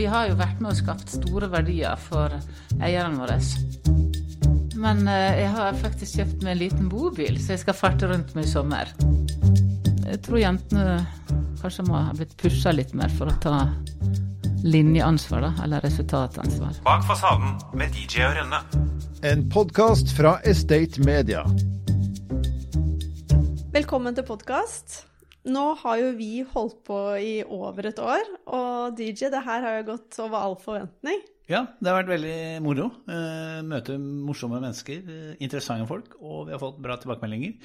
vi har jo vært med og skapt store verdier for eierne våre. Men eh, jeg har faktisk kjøpt meg en liten bobil, så jeg skal farte rundt med i sommer. Jeg tror jentene kanskje må ha blitt pusha litt mer for å ta linjeansvar, da, eller resultatansvar. Bak fasaden med DJ og Rønne. En podkast fra Estate Media. Velkommen til podkast. Nå har jo vi holdt på i over et år, og DJ, det her har jo gått over all forventning. Ja, det har vært veldig moro. Eh, møte morsomme mennesker, eh, interessante folk, og vi har fått bra tilbakemeldinger.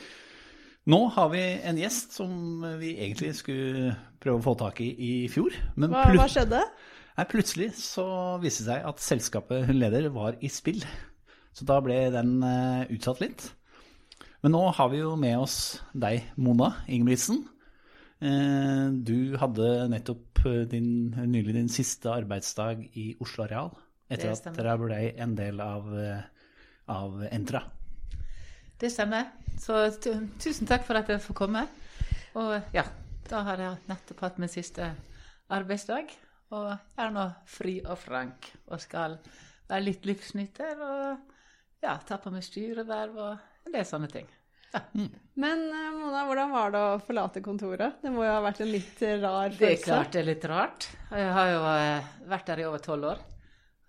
Nå har vi en gjest som vi egentlig skulle prøve å få tak i i fjor. Men Hva, hva skjedde? Nei, plutselig så viste det seg at selskapet hun leder var i spill. Så da ble den eh, utsatt litt. Men nå har vi jo med oss deg, Mona Ingebrigtsen. Eh, du hadde nettopp eh, din, nylig din siste arbeidsdag i Oslo Areal. Etter at dere ble en del av, eh, av Entra. Det stemmer. Så tusen takk for at jeg får komme. Og ja, da har jeg nettopp hatt min siste arbeidsdag. Og jeg er nå fri og frank og skal være litt livsnyter og ja, ta på meg styreverv og en del sånne ting. Men eh, Mona, hvordan var det å forlate kontoret? Det må jo ha vært en litt rar Det er klart det er litt rart. Jeg har jo eh, vært der i over tolv år.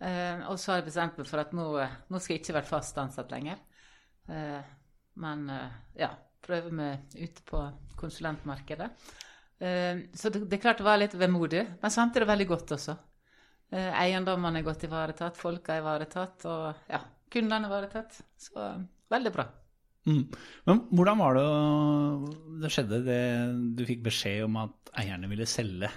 Eh, og så har jeg bestemt meg for at nå, nå skal jeg ikke være fast ansatt lenger. Men ja, prøve meg ute på konsulentmarkedet. Så det, det er klart det var litt vemodig, men samtidig veldig godt også. Eiendommene er godt ivaretatt, folka er ivaretatt, og ja, kundene er ivaretatt. Så veldig bra. Mm. Men hvordan var det det skjedde det du fikk beskjed om at eierne ville selge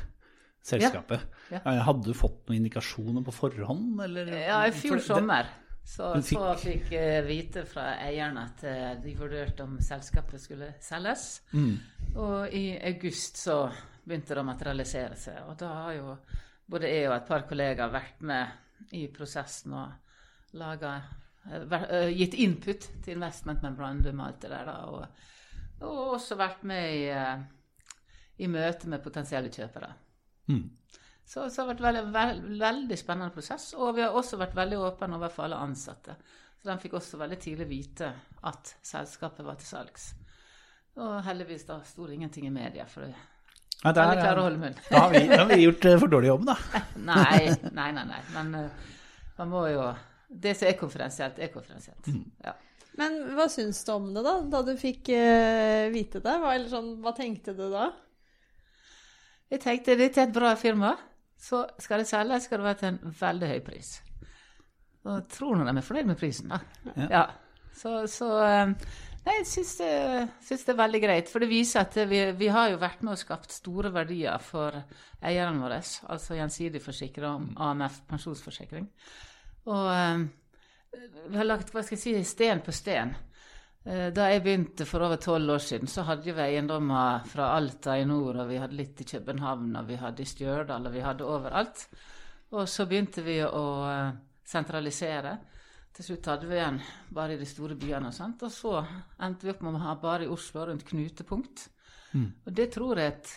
selskapet? Ja, ja. Hadde du fått noen indikasjoner på forhånd, eller? Ja, i fjor sommer så, fikk- så fikk jeg vite fra eierne at eh, de vurderte om selskapet skulle selges. Mm. Og i august så begynte det å materialisere seg. Og da har jo både jeg og et par kollegaer vært med i prosessen og laga eh, eh, Gitt input til investment memorandum og alt det der, da. Og, og også vært med i, eh, i møte med potensielle kjøpere. Mm. Så, så det har vært veldig, veld, veldig spennende prosess. Og vi har også vært veldig åpne overfor alle ansatte. Så de fikk også veldig tidlig vite at selskapet var til salgs. Og heldigvis da sto det ingenting i media, for Ja, der, alle klarer å holde munn. da, har vi, da har vi gjort eh, for dårlig jobb, da. Nei, nei, nei. nei. Men eh, man må jo Det som er konferensielt, er konfidensielt. Ja. Men hva syns du om det, da? Da du fikk uh, vite det? Hva, eller sånn, hva tenkte du da? Jeg tenkte dette er et bra firma. Så skal det selges, skal det være til en veldig høy pris. Og jeg tror nå de er fornøyd med prisen, da. Ja. Ja. Så, så eh, Nei, jeg syns det, syns det er veldig greit. For det viser at vi, vi har jo vært med og skapt store verdier for eierne våre. Altså gjensidig forsikra om AMF pensjonsforsikring. Og eh, vi har lagt hva skal jeg si, sten på sten. Eh, Da jeg begynte for over tolv år siden, så hadde vi eiendommer fra Alta i nord, og vi hadde litt i København, og vi hadde i Stjørdal, og vi hadde overalt. Og så begynte vi å eh, sentralisere. Til slutt hadde vi igjen bare i de store byene, og sånt, og så endte vi opp med å ha bare i Oslo rundt knutepunkt. Og det tror jeg at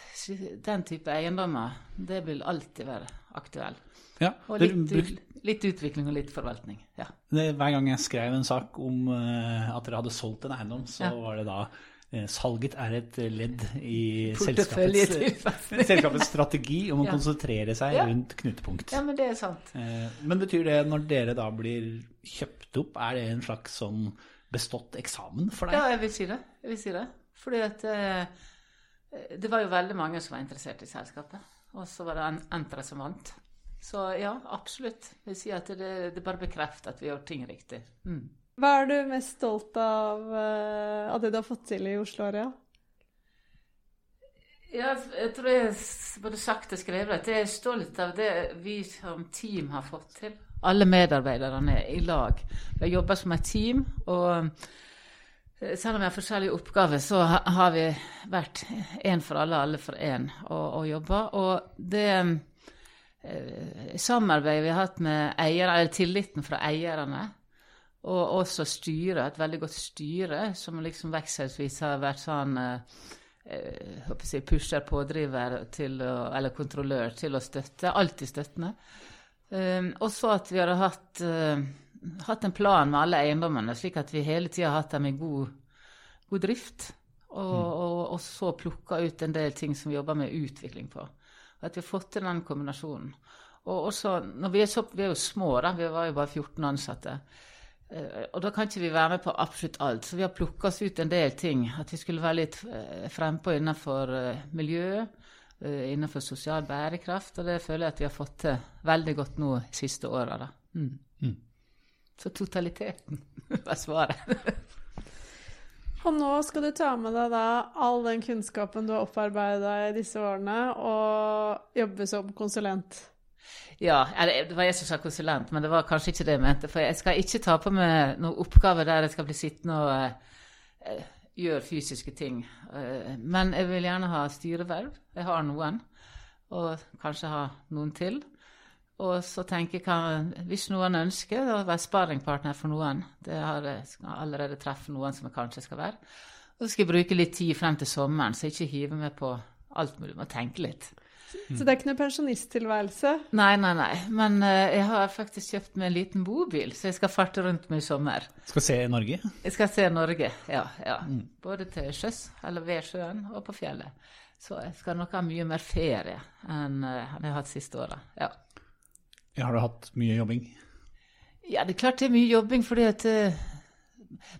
den type eiendommer, det vil alltid være aktuell. Ja, Og litt, bruk- litt utvikling og litt forvaltning. Ja. det, hver gang jeg skrev en sak om uh, at dere hadde solgt en eiendom, så Ja. var det da uh, Salget er et ledd i selskapets, selskapets strategi om å Ja. konsentrere seg Ja. rundt knutepunkt. ja, men det er sant. Uh, Men betyr det, når dere da blir kjøpt opp, er det en slags sånn bestått eksamen for deg? Ja, jeg vil si det. Jeg vil si det. Fordi at det var jo veldig mange som var interessert i selskapet. Og så var det en- Entra som vant. Så ja, absolutt. Jeg vil si at det, det bare bekrefter at vi gjør ting riktig. Mm. Hva er du mest stolt av eh, av det du har fått til i Oslo Area? Ja, jeg tror jeg både sagt og skrevet at jeg er stolt av det vi som team har fått til. Alle medarbeiderne i lag. Vi har jobba som et team. og eh, selv om vi har forskjellige oppgaver, så har vi vært én for alle, alle for én og, og jobba. Og det samarbeidet vi har hatt med eierne, eller tilliten fra eierne, og også styret, et veldig godt styre, som liksom vekselvis har vært sånn eh, eh, jeg, pusher, pådriver til å, eller kontrollør til å støtte. Alltid støttende. Um, og så at vi hadde hatt, uh, hatt en plan med alle eiendommene, slik at vi hele tida har hatt dem i god, god drift. Og, og, og så plukka ut en del ting som vi jobber med utvikling på. At vi har fått til den kombinasjonen. Og også, når vi er, så, vi er jo små, da, vi var jo bare 14 ansatte. Eh, Og da kan ikke vi være med på absolutt alt. Så vi har plukka oss ut en del ting. At vi skulle være litt eh, frempå innenfor eh, miljø, innenfor sosial bærekraft. Og det føler jeg at vi har fått til veldig godt nå siste åra, da. Mm. Så totaliteten var svaret. Og nå skal du ta med deg da all den kunnskapen du har opparbeida i disse årene, og jobbe som konsulent. Ja, eller det var jeg som sa konsulent, men det var kanskje ikke det jeg mente. For jeg skal ikke ta på meg noen oppgave der jeg skal bli sittende og uh, gjøre fysiske ting. Uh, men jeg vil gjerne ha styreverv. Jeg har noen, og kanskje ha noen til. Og så tenker jeg, hvis noen ønsker å være sparringpartner for noen Det har jeg skal allerede truffet noen som jeg kanskje skal være. Og så skal jeg bruke litt tid frem til sommeren, så jeg ikke hiver meg på alt mulig. Må tenke litt. Så det er ikke noe pensjonisttilværelse. Nei, nei, nei. Men uh, jeg har faktisk kjøpt meg en liten bobil, så jeg skal farte rundt med i sommer. Skal se Norge. Jeg skal se Norge, ja. ja. Både til sjøs, eller ved sjøen, og på fjellet. Så jeg skal nok ha mye mer ferie enn uh, jeg har hatt siste åra. Ja. Har du hatt mye jobbing? ja, det er klart det er mye jobbing, at eh,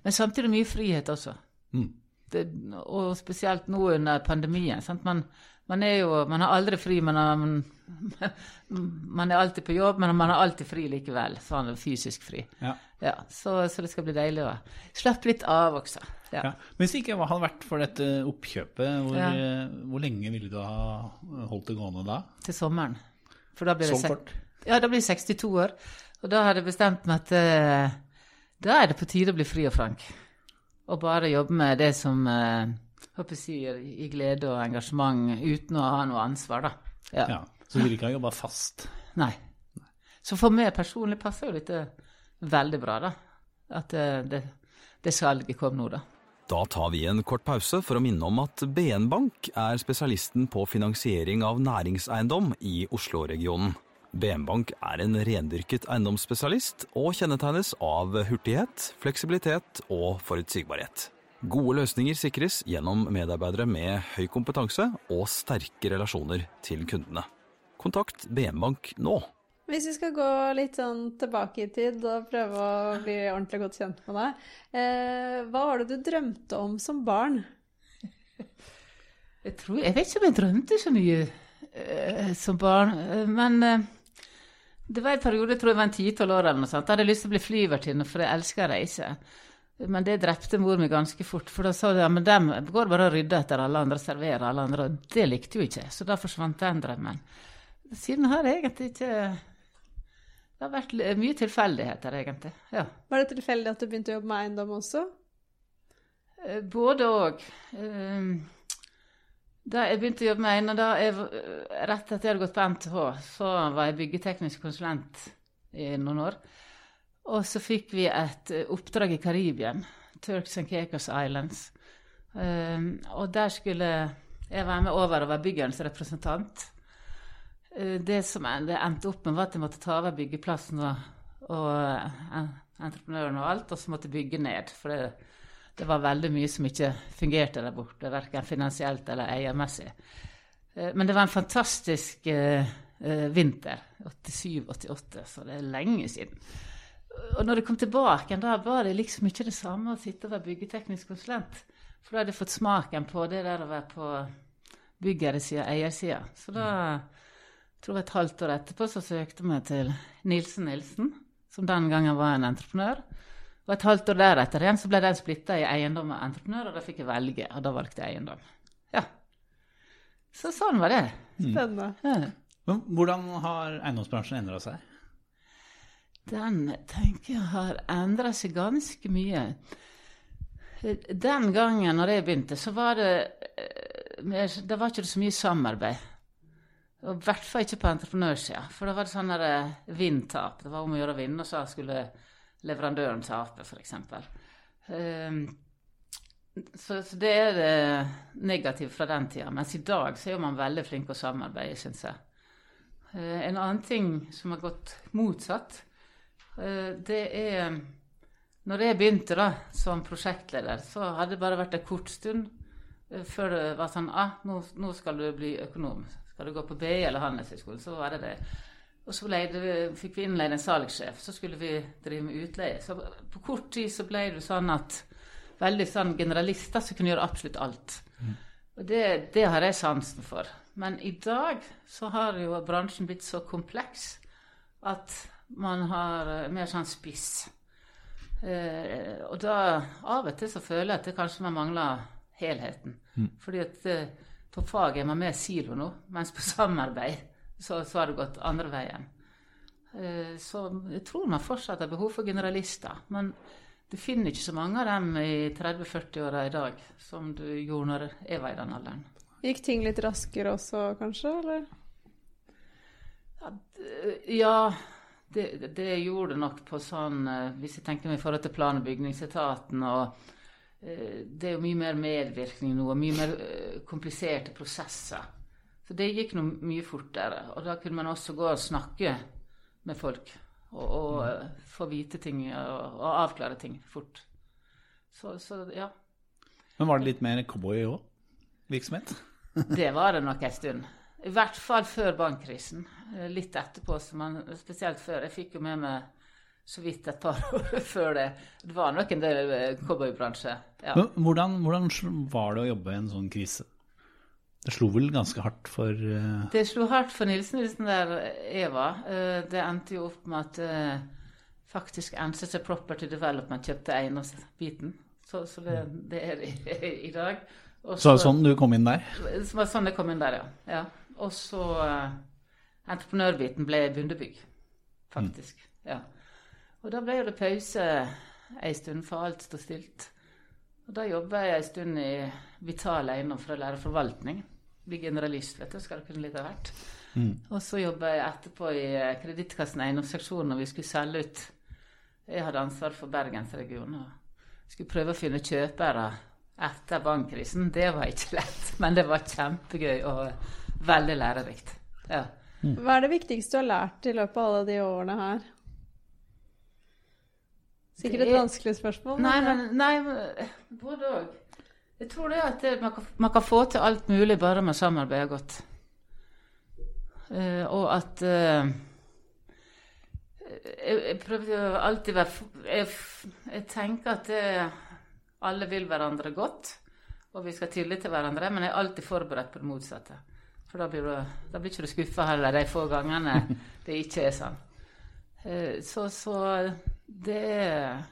Men samtidig mye frihet også. Mm. Det, og spesielt nå under pandemien. Sant? Man, man er jo Man har aldri fri, men man, man er alltid på jobb, men man har alltid fri likevel. Sånn fysisk fri. Ja. Ja, så, så det skal bli deilig å slappe litt av også. Ja. Hvis det ikke hadde vært for dette oppkjøpet, hvor, eh, hvor lenge ville du ha holdt det gående da? Til sommeren. For da blir det? Ja, da blir jeg 62 år. Og da hadde jeg bestemt meg at uh, da er det på tide å bli fri og frank. Og bare jobbe med det som uh, håper jeg sier, i glede og engasjement, uten å ha noe ansvar, da. Ja. Ja. Så du vil ikke ha jobba fast? Nei. Så for meg personlig passer jo dette veldig bra, da. At uh, det, det salget kom nå, da. Da tar vi en kort pause for å minne om at BN Bank er spesialisten på finansiering av næringseiendom i Oslo-regionen. BN Bank er en rendyrket eiendomsspesialist og kjennetegnes av hurtighet, fleksibilitet og forutsigbarhet. Gode løsninger sikres gjennom medarbeidere med høy kompetanse og sterke relasjoner til kundene. Kontakt BM Bank nå. Hvis vi skal gå litt sånn tilbake i tid og prøve å bli ordentlig godt kjent med deg, eh, hva var det du drømte om som barn? Jeg, tror, jeg vet ikke om jeg drømte så mye eh, som barn, eh, men eh, det var en periode, jeg tror jeg var en ti-tolv år eller noe sånt. Da hadde jeg lyst til å bli flyvertinne, for jeg elsker å reise. Men det drepte mor mi ganske fort, for da sa hun ja, men dem går bare og rydder etter alle andre, serverer alle andre, og det likte hun ikke. Så da forsvant den drømmen. Siden har jeg egentlig ikke Det har vært mye tilfeldigheter, egentlig. Ja. Var det tilfeldig at du begynte å jobbe med eiendom også? Eh, Både og. Da jeg begynte å jobbe med Einar, da jeg, rett etter jeg hadde gått på NTH, så var jeg byggeteknisk konsulent i noen år. Og så fikk vi et eh, oppdrag i Karibien, Turks and Caicos Islands. Um, og der skulle jeg være med over og være byggerens representant. Uh, Det som det endte opp med, var at jeg måtte ta over byggeplassen og, og uh, entreprenøren og alt, og så måtte jeg bygge ned. For det, det var veldig mye som ikke fungerte der borte, verken finansielt eller eiermessig. Eh, Men det var en fantastisk eh, eh, vinter. 87-88, så det er lenge siden. Og når jeg kom tilbake, da var det liksom ikke det samme å sitte og være byggeteknisk konsulent. For da hadde jeg fått smaken på det der å være på byggersida, eiersida. Så da tror jeg et halvt år etterpå så søkte jeg meg til Nilsen Nilsen, som den gangen var en entreprenør. Og et halvt år deretter igjen så ble den splitta i eiendom og entreprenør, og da fikk jeg velge, og da valgte jeg eiendom. Ja. Så sånn var det. Spennende. Ja. Men hvordan har eiendomsbransjen endra seg? Den tenker jeg har endra seg ganske mye. Den gangen når jeg begynte, så var det eh, mer, Det var ikke så mye samarbeid. Og I hvert fall ikke på entreprenørsida. For da var det sånn eh. Det var om å gjøre å vinne, og så skulle leverandøren tape, f.eks. Um, Så, så det er det negative fra den tida. Mens i dag så er jo man veldig flink å samarbeide, syns jeg. Eh, en annen ting som har gått motsatt, eh, det er Når jeg begynte da som prosjektleder, så hadde det bare vært en kort stund eh, før det var sånn ah, nå, nå skal du bli økonom. Skal du gå på BI eller Handelshøyskolen, så var det det. Og så det, fikk vi innleid en salgssjef, så skulle vi drive med utleie. Så på kort tid så ble det sånn at veldig sånn generalister som kunne gjøre absolutt alt. Og det, det har jeg sansen for. Men i dag så har jo bransjen blitt så kompleks at man har eh, mer sånn spiss. Eh, og da av og til så føler jeg at det kanskje man mangler helheten. Fordi at eh, på fag er man mer silo nå, mens på samarbeid så, så har det gått andre veien. Eh, så jeg tror man fortsatt har behov for generalister. Men du finner ikke så mange av dem i 30-40-åra i dag som du gjorde når jeg var i den alderen. Gikk ting litt raskere også, kanskje? Eller? Ja, det, det gjorde det nok på sånn eh, Hvis jeg tenker meg i forhold til plan- og bygningsetaten og eh, Det er jo mye mer medvirkning nå, og mye mer kompliserte prosesser. Så det gikk nå mye fortere. Og da kunne man også gå og snakke med folk. Og, og mm. få vite ting og, og avklare ting fort. Så, så ja. Men var det litt mer cowboy òg? Virksomhet? Det var det nok en stund. I hvert fall før bankkrisen. Eh, Litt etterpå, så man, spesielt før. Jeg fikk jo med meg så vidt et par år før det. Det var nok en del eh, cowboybransje. Ja. Men hvordan, hvordan var det å jobbe i en sånn krise? Det slo vel ganske hardt for uh... Det slo hardt for Nilsen Nilsen der Eva. var. Eh, Det endte jo opp med at eh, faktisk NCC Property Development kjøpte eiendomsbiten. Så, så det, det er det i, i dag. Også, Så sånn du kom inn der? Det var sånn det kom inn der, ja. ja. Og så eh, entreprenørbiten ble Bundebygg, faktisk. Ja. Og da ble det pause ei stund, for alt sto stilt. Og da jobba jeg ei stund i Vital Eiendom for å lære forvaltning. Bli generalist, vet du, skal det kunne litt av hvert. Og så jobba jeg etterpå i eh, Kredittkassen eiendomsseksjon når vi skulle selge ut. Jeg hadde ansvar for Bergensregionen og skulle prøve å finne kjøpere etter bankkrisen. Det var ikke lett, men det var kjempegøy og veldig lærerikt. Ja. Hva er det viktigste du har lært i løpet av alle de årene her? Sikkert et vanskelig spørsmål. Nei, men- men nei, både òg. Jeg tror det at det, man, kan, man kan få til alt mulig bare man samarbeider godt. Uh, og at uh, jeg, jeg prøver jo alltid være jeg, jeg tenker at det, alle vil hverandre godt, og vi skal ha tillit til hverandre, men jeg er alltid forberedt på det motsatte. For da blir du, da blir ikke du skuffa heller de få gangene det ikke er sånn. Uh, Så, så det er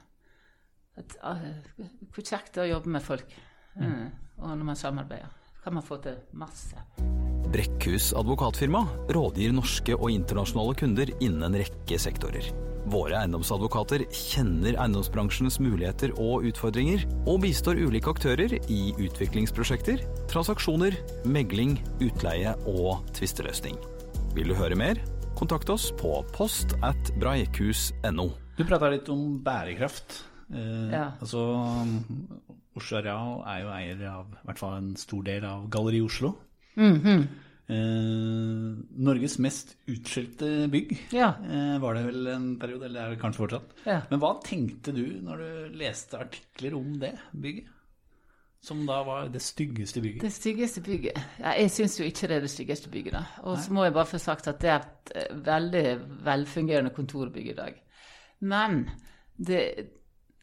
eh, Hvor kjekt det er å jobbe med folk. Eh, Og når man samarbeider, kan man få til masse. Brekkhus advokatfirma rådgir norske og internasjonale kunder innen en rekke sektorer. Våre eiendomsadvokater kjenner eiendomsbransjens muligheter og utfordringer, og bistår ulike aktører i utviklingsprosjekter, transaksjoner, megling, utleie og tvisteløsning. Vil du høre mer? Kontakt oss på post at breikhus.no. Du prata litt om bærekraft. Eh, Ja. Altså, Oslo Areal er jo eier av i hvert fall en stor del av Galleri Oslo. Mhm. eh, Norges mest utskjelte bygg Ja. eh, var det vel en periode, eller er det kanskje fortsatt. Ja. Men hva tenkte du når du leste artikler om det bygget? Som da var det styggeste bygget. Det styggeste bygget ja, Jeg syns jo ikke det er det styggeste bygget. da. Og så må jeg bare få sagt at det er et eh, veldig velfungerende kontorbygg i dag. Men det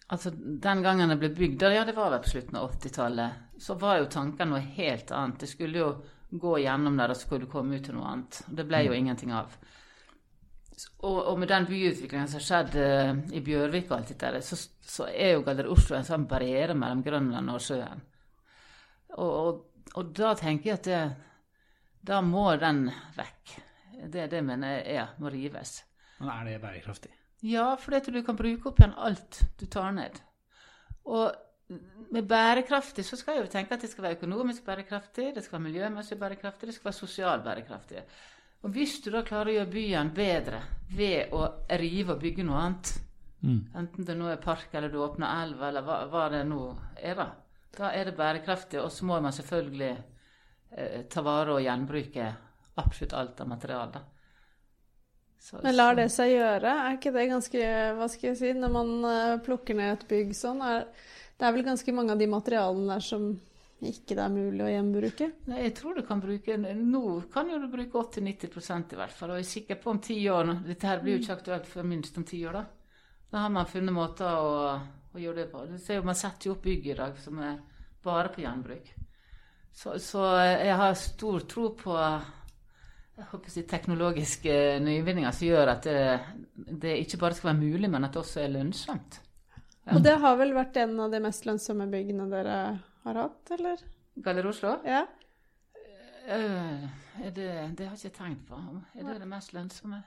Altså, den gangen det ble bygd, ja det var vel på slutten av 80-tallet, så var jo tanken noe helt annet. Det skulle jo gå gjennom der, og så skulle det komme ut til noe annet. Det ble jo ingenting av. Og, og med den byutviklingen som har skjedd uh, i Bjørvik og alt dette, der, så, så er jo Galleri Oslo en sånn barriere mellom Grønland og sjøen. Og, og, og da tenker jeg at det, da må den vekk. Det, det mener jeg ja, må rives. Men er det bærekraftig? Ja, fordi at du kan bruke opp igjen alt du tar ned. Og med bærekraftig så skal jeg jo tenke at det skal være økonomisk bærekraftig, det skal være miljømessig bærekraftig, det skal være sosial bærekraftig. Og hvis du da klarer å gjøre byen bedre ved å rive og bygge noe annet, enten det nå er park eller du åpner elv eller hva, hva det nå er, da, Da er det bærekraftig, og så må man selvfølgelig eh, ta vare og gjenbruke absolutt alt av materiale. Så- Men lar det seg gjøre? Er ikke det ganske Hva skal jeg si Når man eh, plukker ned et bygg sånn, er det er vel ganske mange av de materialene der som ikke det er mulig å gjenbruke? Nei, jeg tror du kan bruke Nå kan jo du bruke 80-90% i hvert fall. Og jeg er sikker på om ti år Dette her blir jo ikke aktuelt før minst om ti år, da. Da har man funnet måter å, å gjøre det på. Du ser jo, Man setter jo opp bygg i dag som er bare på gjenbruk. Så, så jeg har stor tro på jeg håper si, teknologiske nyvinninger som gjør at det, det ikke bare skal være mulig, men at det også er lønnsomt. Og det har vel vært en av de mest lønnsomme byggene dere har hatt, eller? Galler Oslo? Ja. Uh, er det, det har jeg ikke tenkt på. Er det det mest lønnsomme?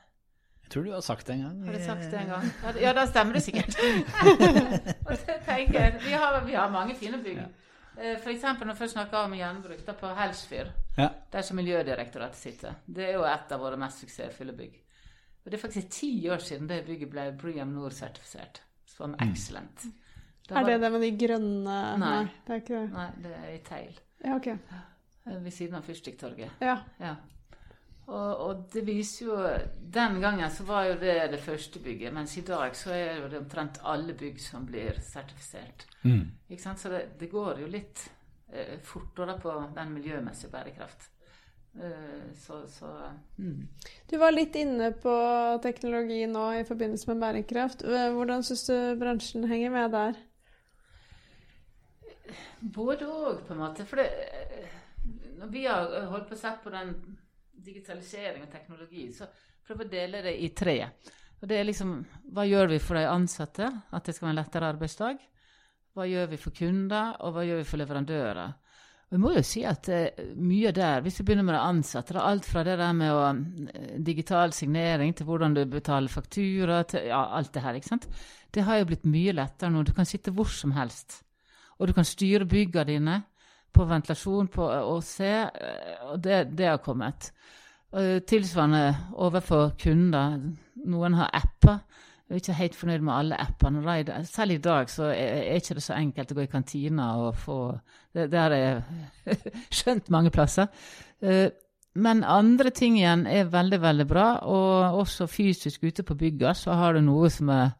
Jeg tror du har sagt det en gang. Har du sagt det en gang? Ja, da stemmer det sikkert. Og så tenker jeg, vi, har, vi har mange fine bygg. Eh, For eksempel når vi snakker om gjenbruk, da på Helsfyr, Ja. der som Miljødirektoratet sitter. Det er jo et av våre mest suksessfulle bygg. Og det er faktisk ti år siden det bygget ble Briam Nord-sertifisert som excellent. Mm. Er var- det det med de grønne Nei. det er ikke det. Nei, det er i Teil. Ja, OK. eh, Ved siden av Fyrstikktorget. Ja. Ja. Og, og det viser jo Den gangen så var jo det det første bygget, mens i dag så er det omtrent alle bygg som blir sertifisert. Ikke sant? Så det, det går jo litt eh, fortere på den miljømessige bærekraft. Eh, så så mm. Du var litt inne på teknologi nå i forbindelse med bærekraft. Hvordan syns du bransjen henger med der? Både òg, på en måte. For det, eh, når vi har holdt på å se på den digitalisering og teknologi, så prøver vi å dele det i tre. Og det er liksom Hva gjør vi for de ansatte? At det skal være en lettere arbeidsdag. Hva gjør vi for kunder, og hva gjør vi for leverandører? Jeg må jo si at eh, mye der, hvis vi begynner med de ansatte, det er alt fra det der med å, eh, digital signering til hvordan du betaler faktura, til ja, alt det her, ikke sant. Det har jo blitt mye lettere nå. Du kan sitte hvor som helst. Og du kan styre byggene dine på ventilasjon på, og se, eh, og det, det har kommet. Tilsvarende overfor kunder. Noen har apper. Jeg er ikke helt fornøyd med alle appene. Selv i dag så er ikke det så enkelt å gå i kantina og få Det, det har jeg skjønt mange plasser. Eh, Men andre ting igjen er veldig, veldig bra. Og også fysisk ute på bygga så har du noe som er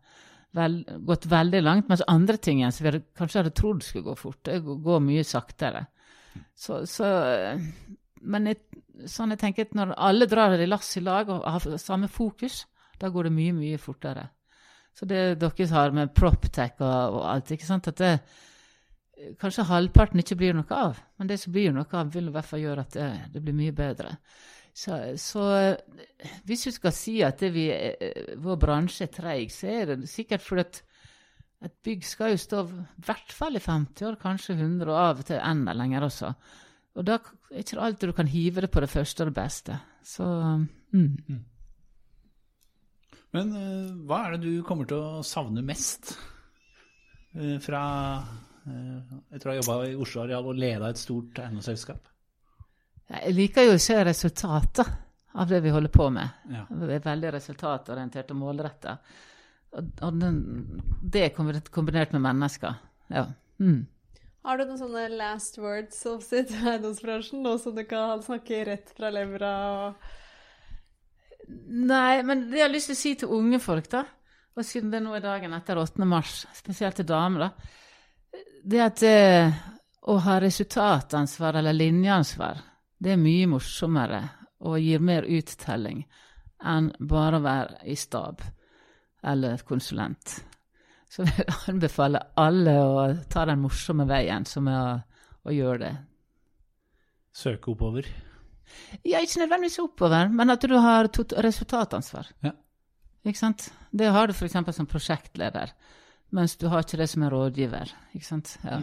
vel, gått veldig langt, mens andre ting som vi hadde, kanskje hadde trodd skulle gå fort, det går mye saktere. Så, så Men jeg, sånn jeg tenker at når alle drar i lass i lag og har samme fokus, da går det mye, mye fortere. Så det dere har med proptech og, og alt, ikke sant, at det kanskje halvparten ikke blir noe av, men det som blir noe av, vil i hvert fall gjøre at det, det blir mye bedre. Så, så hvis du skal si at det vi, eh, vår bransje er treig, så er det sikkert fordi at et bygg skal jo stå i hvert fall i 50 år, kanskje 100, og av og til enda lenger også. Og da er ikke alltid du kan hive det på det første og det beste. Så mm. Men eh, hva er det du kommer til å savne mest eh, fra etter å ha jobba i Oslo Areal og leda et stort eiendomsselskap? Jeg liker jo å se resultater av det vi holder på med. Ja. Vi er veldig resultatorientert og målretta. Og, og den, det er kombinert- med mennesker. Ja. Mm. Har du noen sånne last words of sitt eiendomsbransjen, nå som du kan snakke rett fra levra og Nei, men det jeg har lyst til å si til unge folk, da, og siden det nå er dagen etter 8. mars, spesielt til damer, da, det at eh, å ha resultatansvar eller linjeansvar, det er mye morsommere og gir mer uttelling enn bare å være i stab eller konsulent. Så jeg anbefaler alle å ta den morsomme veien, som er å, å gjøre det. Søke oppover. Ja, ikke nødvendigvis oppover, men at du har tot- resultatansvar. Ja. Ikke sant? Det har du f.eks. som prosjektleder, mens du har ikke det som en rådgiver. Ikke sant? Ja.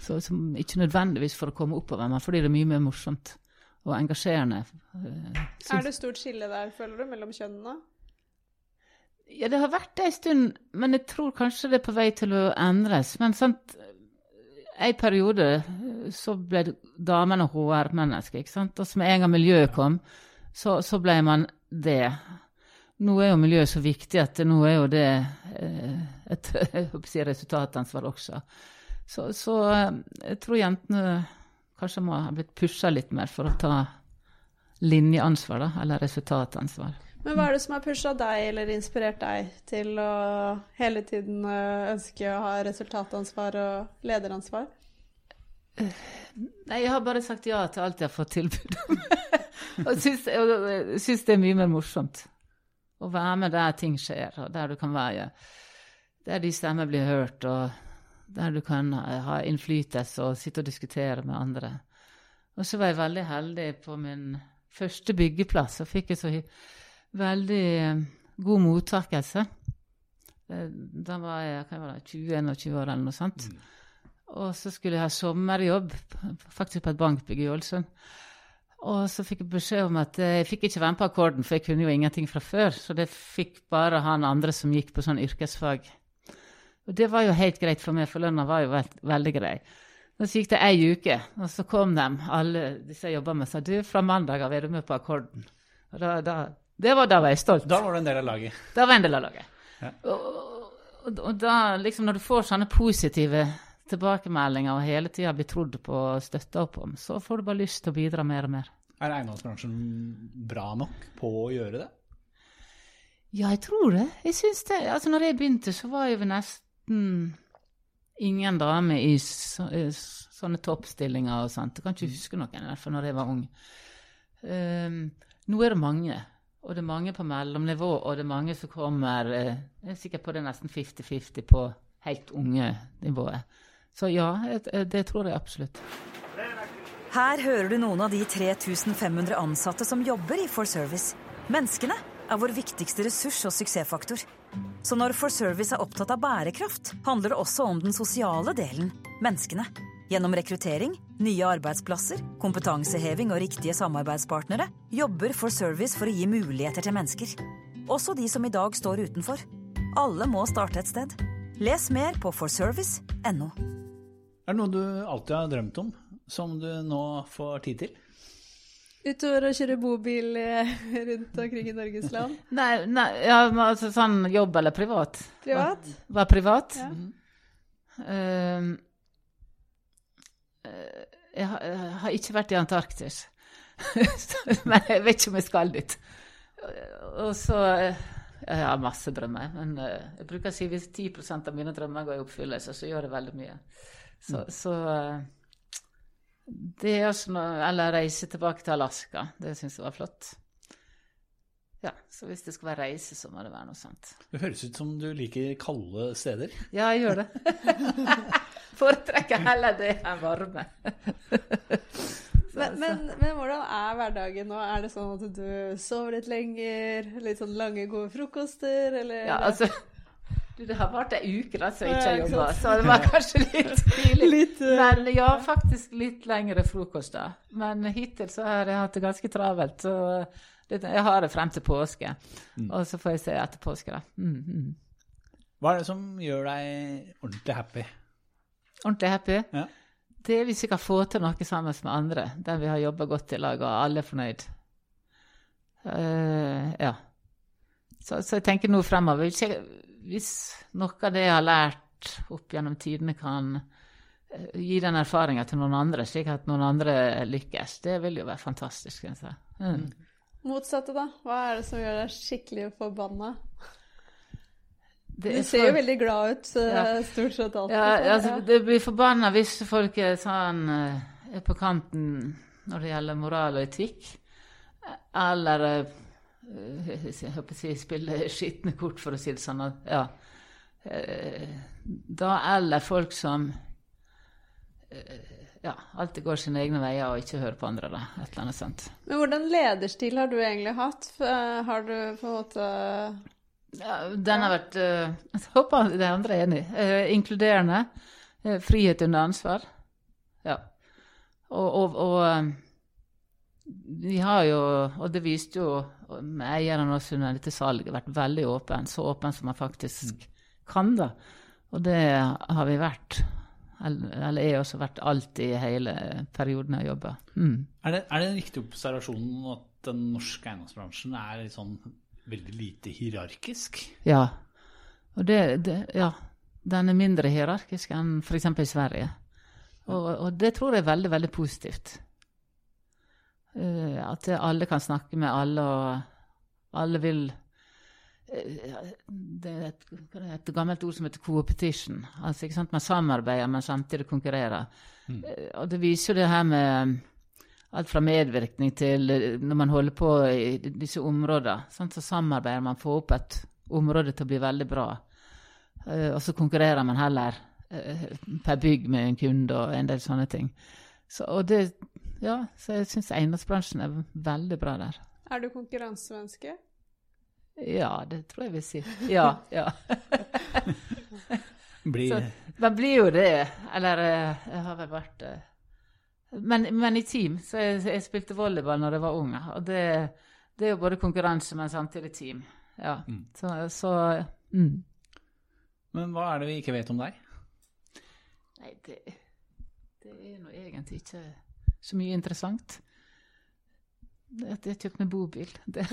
Så, som, ikke nødvendigvis for å komme oppover, men fordi det er mye mer morsomt og engasjerende. eh, syns- Er det stort skille der, føler du, mellom kjønnene? Ja, det har vært det en stund, men jeg tror kanskje det er på vei til å endres. Men sant, en periode eh, så ble damene HR-mennesker, ikke sant. Og med en gang miljøet kom, så, så ble man det. Nå er jo miljøet så viktig at nå er jo det eh, et å si, resultatansvar også. Så, så jeg tror jentene kanskje må ha blitt pusha litt mer for å ta linjeansvar, da, eller resultatansvar. Men hva er det som har pusha deg eller inspirert deg til å hele tiden eh, ønske å ha resultatansvar og lederansvar? Nei, jeg har bare sagt ja til alt jeg har fått tilbud om. og syns, syns det er mye mer morsomt å være med der ting skjer, og der du kan være Der de stemmer blir hørt, og der du kan ha innflytelse og sitte og diskutere med andre. Og så var jeg veldig heldig på min første byggeplass, og fikk jeg så veldig eh, god mottakelse. Eh, Da var jeg det, 20-21 år eller noe sånt. Og så skulle jeg ha sommerjobb, faktisk på et bankbygg i Ålesund. Og så fikk jeg beskjed om at eh, jeg fikk ikke være med på akkorden, for jeg kunne jo ingenting fra før. Så det fikk bare han andre som gikk på sånn yrkesfag. Og det var jo helt greit for meg, for lønna var jo veld, veldig grei. Så gikk det ei uke, og så kom de, alle disse jeg jobba med, og sa du, fra mandag av er du med på akkorden. Og da, da, det var, da var jeg stolt. Da var du en del av laget. Da var jeg en del av laget. Ja. Og, og, og da, liksom, når du får sånne positive tilbakemeldinger og hele tida blir trodd på og støtta opp om, så får du bare lyst til å bidra mer og mer. Er eiendomsbransjen bra nok på å gjøre det? Ja, jeg tror det. Jeg synes det. Altså, når jeg begynte, så var jo vi nesten ingen damer i, så, sånne toppstillinger og sånt. Jeg kan ikke huske noen, i hvert fall når jeg var ung. Um, nå er det mange. Og det er mange på mellomnivå, og det er mange som kommer eh, Jeg er sikker på det er nesten 50-50 på helt unge nivået. Så ja, det tror jeg absolutt. Her hører du noen av de 3500 ansatte som jobber i For Service. Menneskene er vår viktigste ressurs og suksessfaktor. Så når For Service er opptatt av bærekraft, handler det også om den sosiale delen menneskene. Gjennom rekruttering, nye arbeidsplasser, kompetanseheving og riktige samarbeidspartnere jobber For Service for å gi muligheter til mennesker. Også de som i dag står utenfor. Alle må starte et sted. Les mer på forservice.no. Er det noe du alltid har drømt om, som du nå får tid til? Utover å kjøre bobil eh, rundt omkring i Norges land. Nei, nei ja, altså sånn jobb eller privat? Privat. Var privat? Ja. Mm. Uh, jeg, har, jeg har ikke vært i Antarktis. men jeg vet ikke om jeg skal dit. Og så eh, Jeg har masse drømmer, men jeg bruker å si hvis 10 av mine drømmer går i oppfyllelse, så gjør det veldig mye. Så, så eh, det er også noe Eller reise tilbake til Alaska. Det syns jeg var flott. Ja, så hvis det skal være reise, så må det være noe sånt. Det høres ut som du liker kalde steder. Ja, jeg gjør det. Foretrekker heller det enn varme. Men, men, men hvordan er hverdagen nå? Er det sånn at du sover litt lenger? Litt sånn lange, gode frokoster, eller? Ja, altså du, Det har vært ei uke da, så jeg ikke har jobba, så det var kanskje litt tidlig. Litt, eh, Men ja, faktisk litt lengre frokost, da. Men hittil så har jeg hatt det ganske travelt. Så det, jeg har det frem til påske. Og så får jeg se etter påske, da. Mm, mm. Hva er det som gjør deg ordentlig happy? Ordentlig happy. Ja. Det er hvis vi kan få til noe sammen med andre, der vi har jobba godt i lag, og alle er fornøyd. Uh, ja. Så, så jeg tenker nå fremover hvis, noe av det jeg har lært opp gjennom tidene, kan eh, gi den erfaringa til noen andre, slik at noen andre lykkes, det vil jo være fantastisk. synes jeg. Mm. Motsatte, da? Hva er det som gjør deg skikkelig forbanna? Det Du er ser jo veldig glad ut eh, Ja. stort sett alltid. Ja, så, altså, det blir forbanna hvis folk er sånn eh, er på kanten når det gjelder moral og etikk. Eller jeg håper å si spille skitne kort, for å si det sånn. at, Ja. Eh, Da eller folk som eh, ja, alltid går sine egne veier og ikke hører på andre. Da, et eller annet sånt. Men hvordan lederstil har du egentlig hatt? Eh, Har du på en måte Ja, den har vært eh, Jeg håper de andre er enig. Eh, inkluderende. eh, frihet under ansvar. Ja. Og, og, og eh, vi har jo, og det viste jo eierne også under dette salget, vært veldig åpen. Så åpen som man faktisk kan, da. Og det har vi vært. Eller er også vært alltid i hele perioden jeg jobba. Mm. Er det, er det en riktig observasjon at den norske eiendomsbransjen er litt sånn veldig lite hierarkisk? Ja. Og det, det Ja. Den er mindre hierarkisk enn f.eks. i Sverige. Og, og det tror jeg er veldig, veldig positivt. Eh, at alle kan snakke med alle, og alle vil eh, Det er et, er et gammelt ord som heter co-opetition. Altså? Man samarbeider, men samtidig konkurrerer. Mm. Og det viser jo det her med alt fra medvirkning til eh, når man holder på i disse områdene. Sant? Så samarbeider man, får opp et område til å bli veldig bra. Eh, og så konkurrerer man heller eh, per bygg med en kunde og en del sånne ting. Så, og det, ja, så jeg syns eiendomsbransjen er veldig bra der. Er du konkurransemenneske? Ja, det tror jeg vil si. Ja, ja. Blir, Så- Man blir jo det. Eller eh, jeg har vel vært eh, men, men i team. Så jeg, jeg spilte volleyball når jeg var ung. Og det, det er jo både konkurranse, men samtidig team. Ja. Mm. Så, så mm. men hva er det vi ikke vet om deg? Nei, det, det er nå egentlig ikke så mye interessant. At jeg kjøpte meg bobil. Det,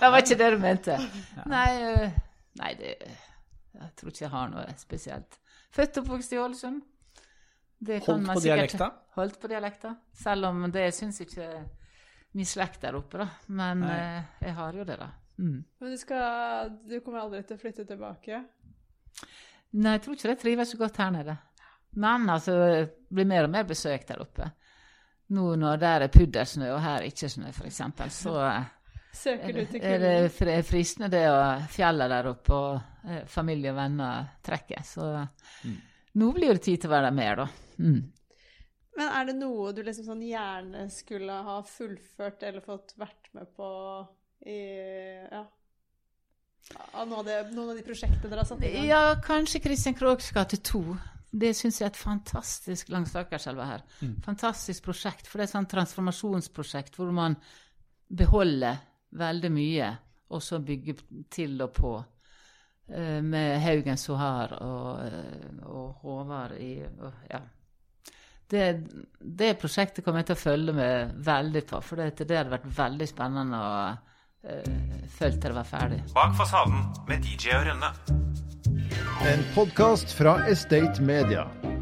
det var ikke det du mente. Nei, eh, nei det, jeg tror ikke jeg har noe spesielt. Født og oppvokst i Ålesund. Det kan Holdt man på sikkert- dialekta? Holdt på dialekta. Selv om det syns ikke min slekt der oppe, da. Men eh, jeg har jo det, da. Mm. Men du, skal, du kommer aldri til å flytte tilbake? Nei, jeg tror ikke det trives så godt her nede. Men altså, det blir mer og mer besøk der oppe. Nå når der er puddersnø, og her ikke snø, f.eks., så Søker er du det, til er det fristende det å fjellet der oppe og eh, familie og venner trekker. Så nå blir det tid til å være der mer, da. Mm. Men er det noe du liksom sånn gjerne skulle ha fullført eller fått vært med på i Ja. Av noen av, de, noen av de prosjektene dere har satt i gang? Ja, kanskje Christian Krohgs gate 2. Det syns jeg er et fantastisk langs Akerselva her. Fantastisk prosjekt. For det er et sånt transformasjonsprosjekt hvor man beholder veldig mye, og så bygger til og på. eh, Med Haugen Sohar og, eh, og Håvard i og, Ja. Det, det prosjektet kommer jeg til å følge med veldig på, for det, det hadde vært veldig spennende å uh, følge til det var ferdig. Bak fasaden med DJ og Rønne. En podkast fra Estate Media.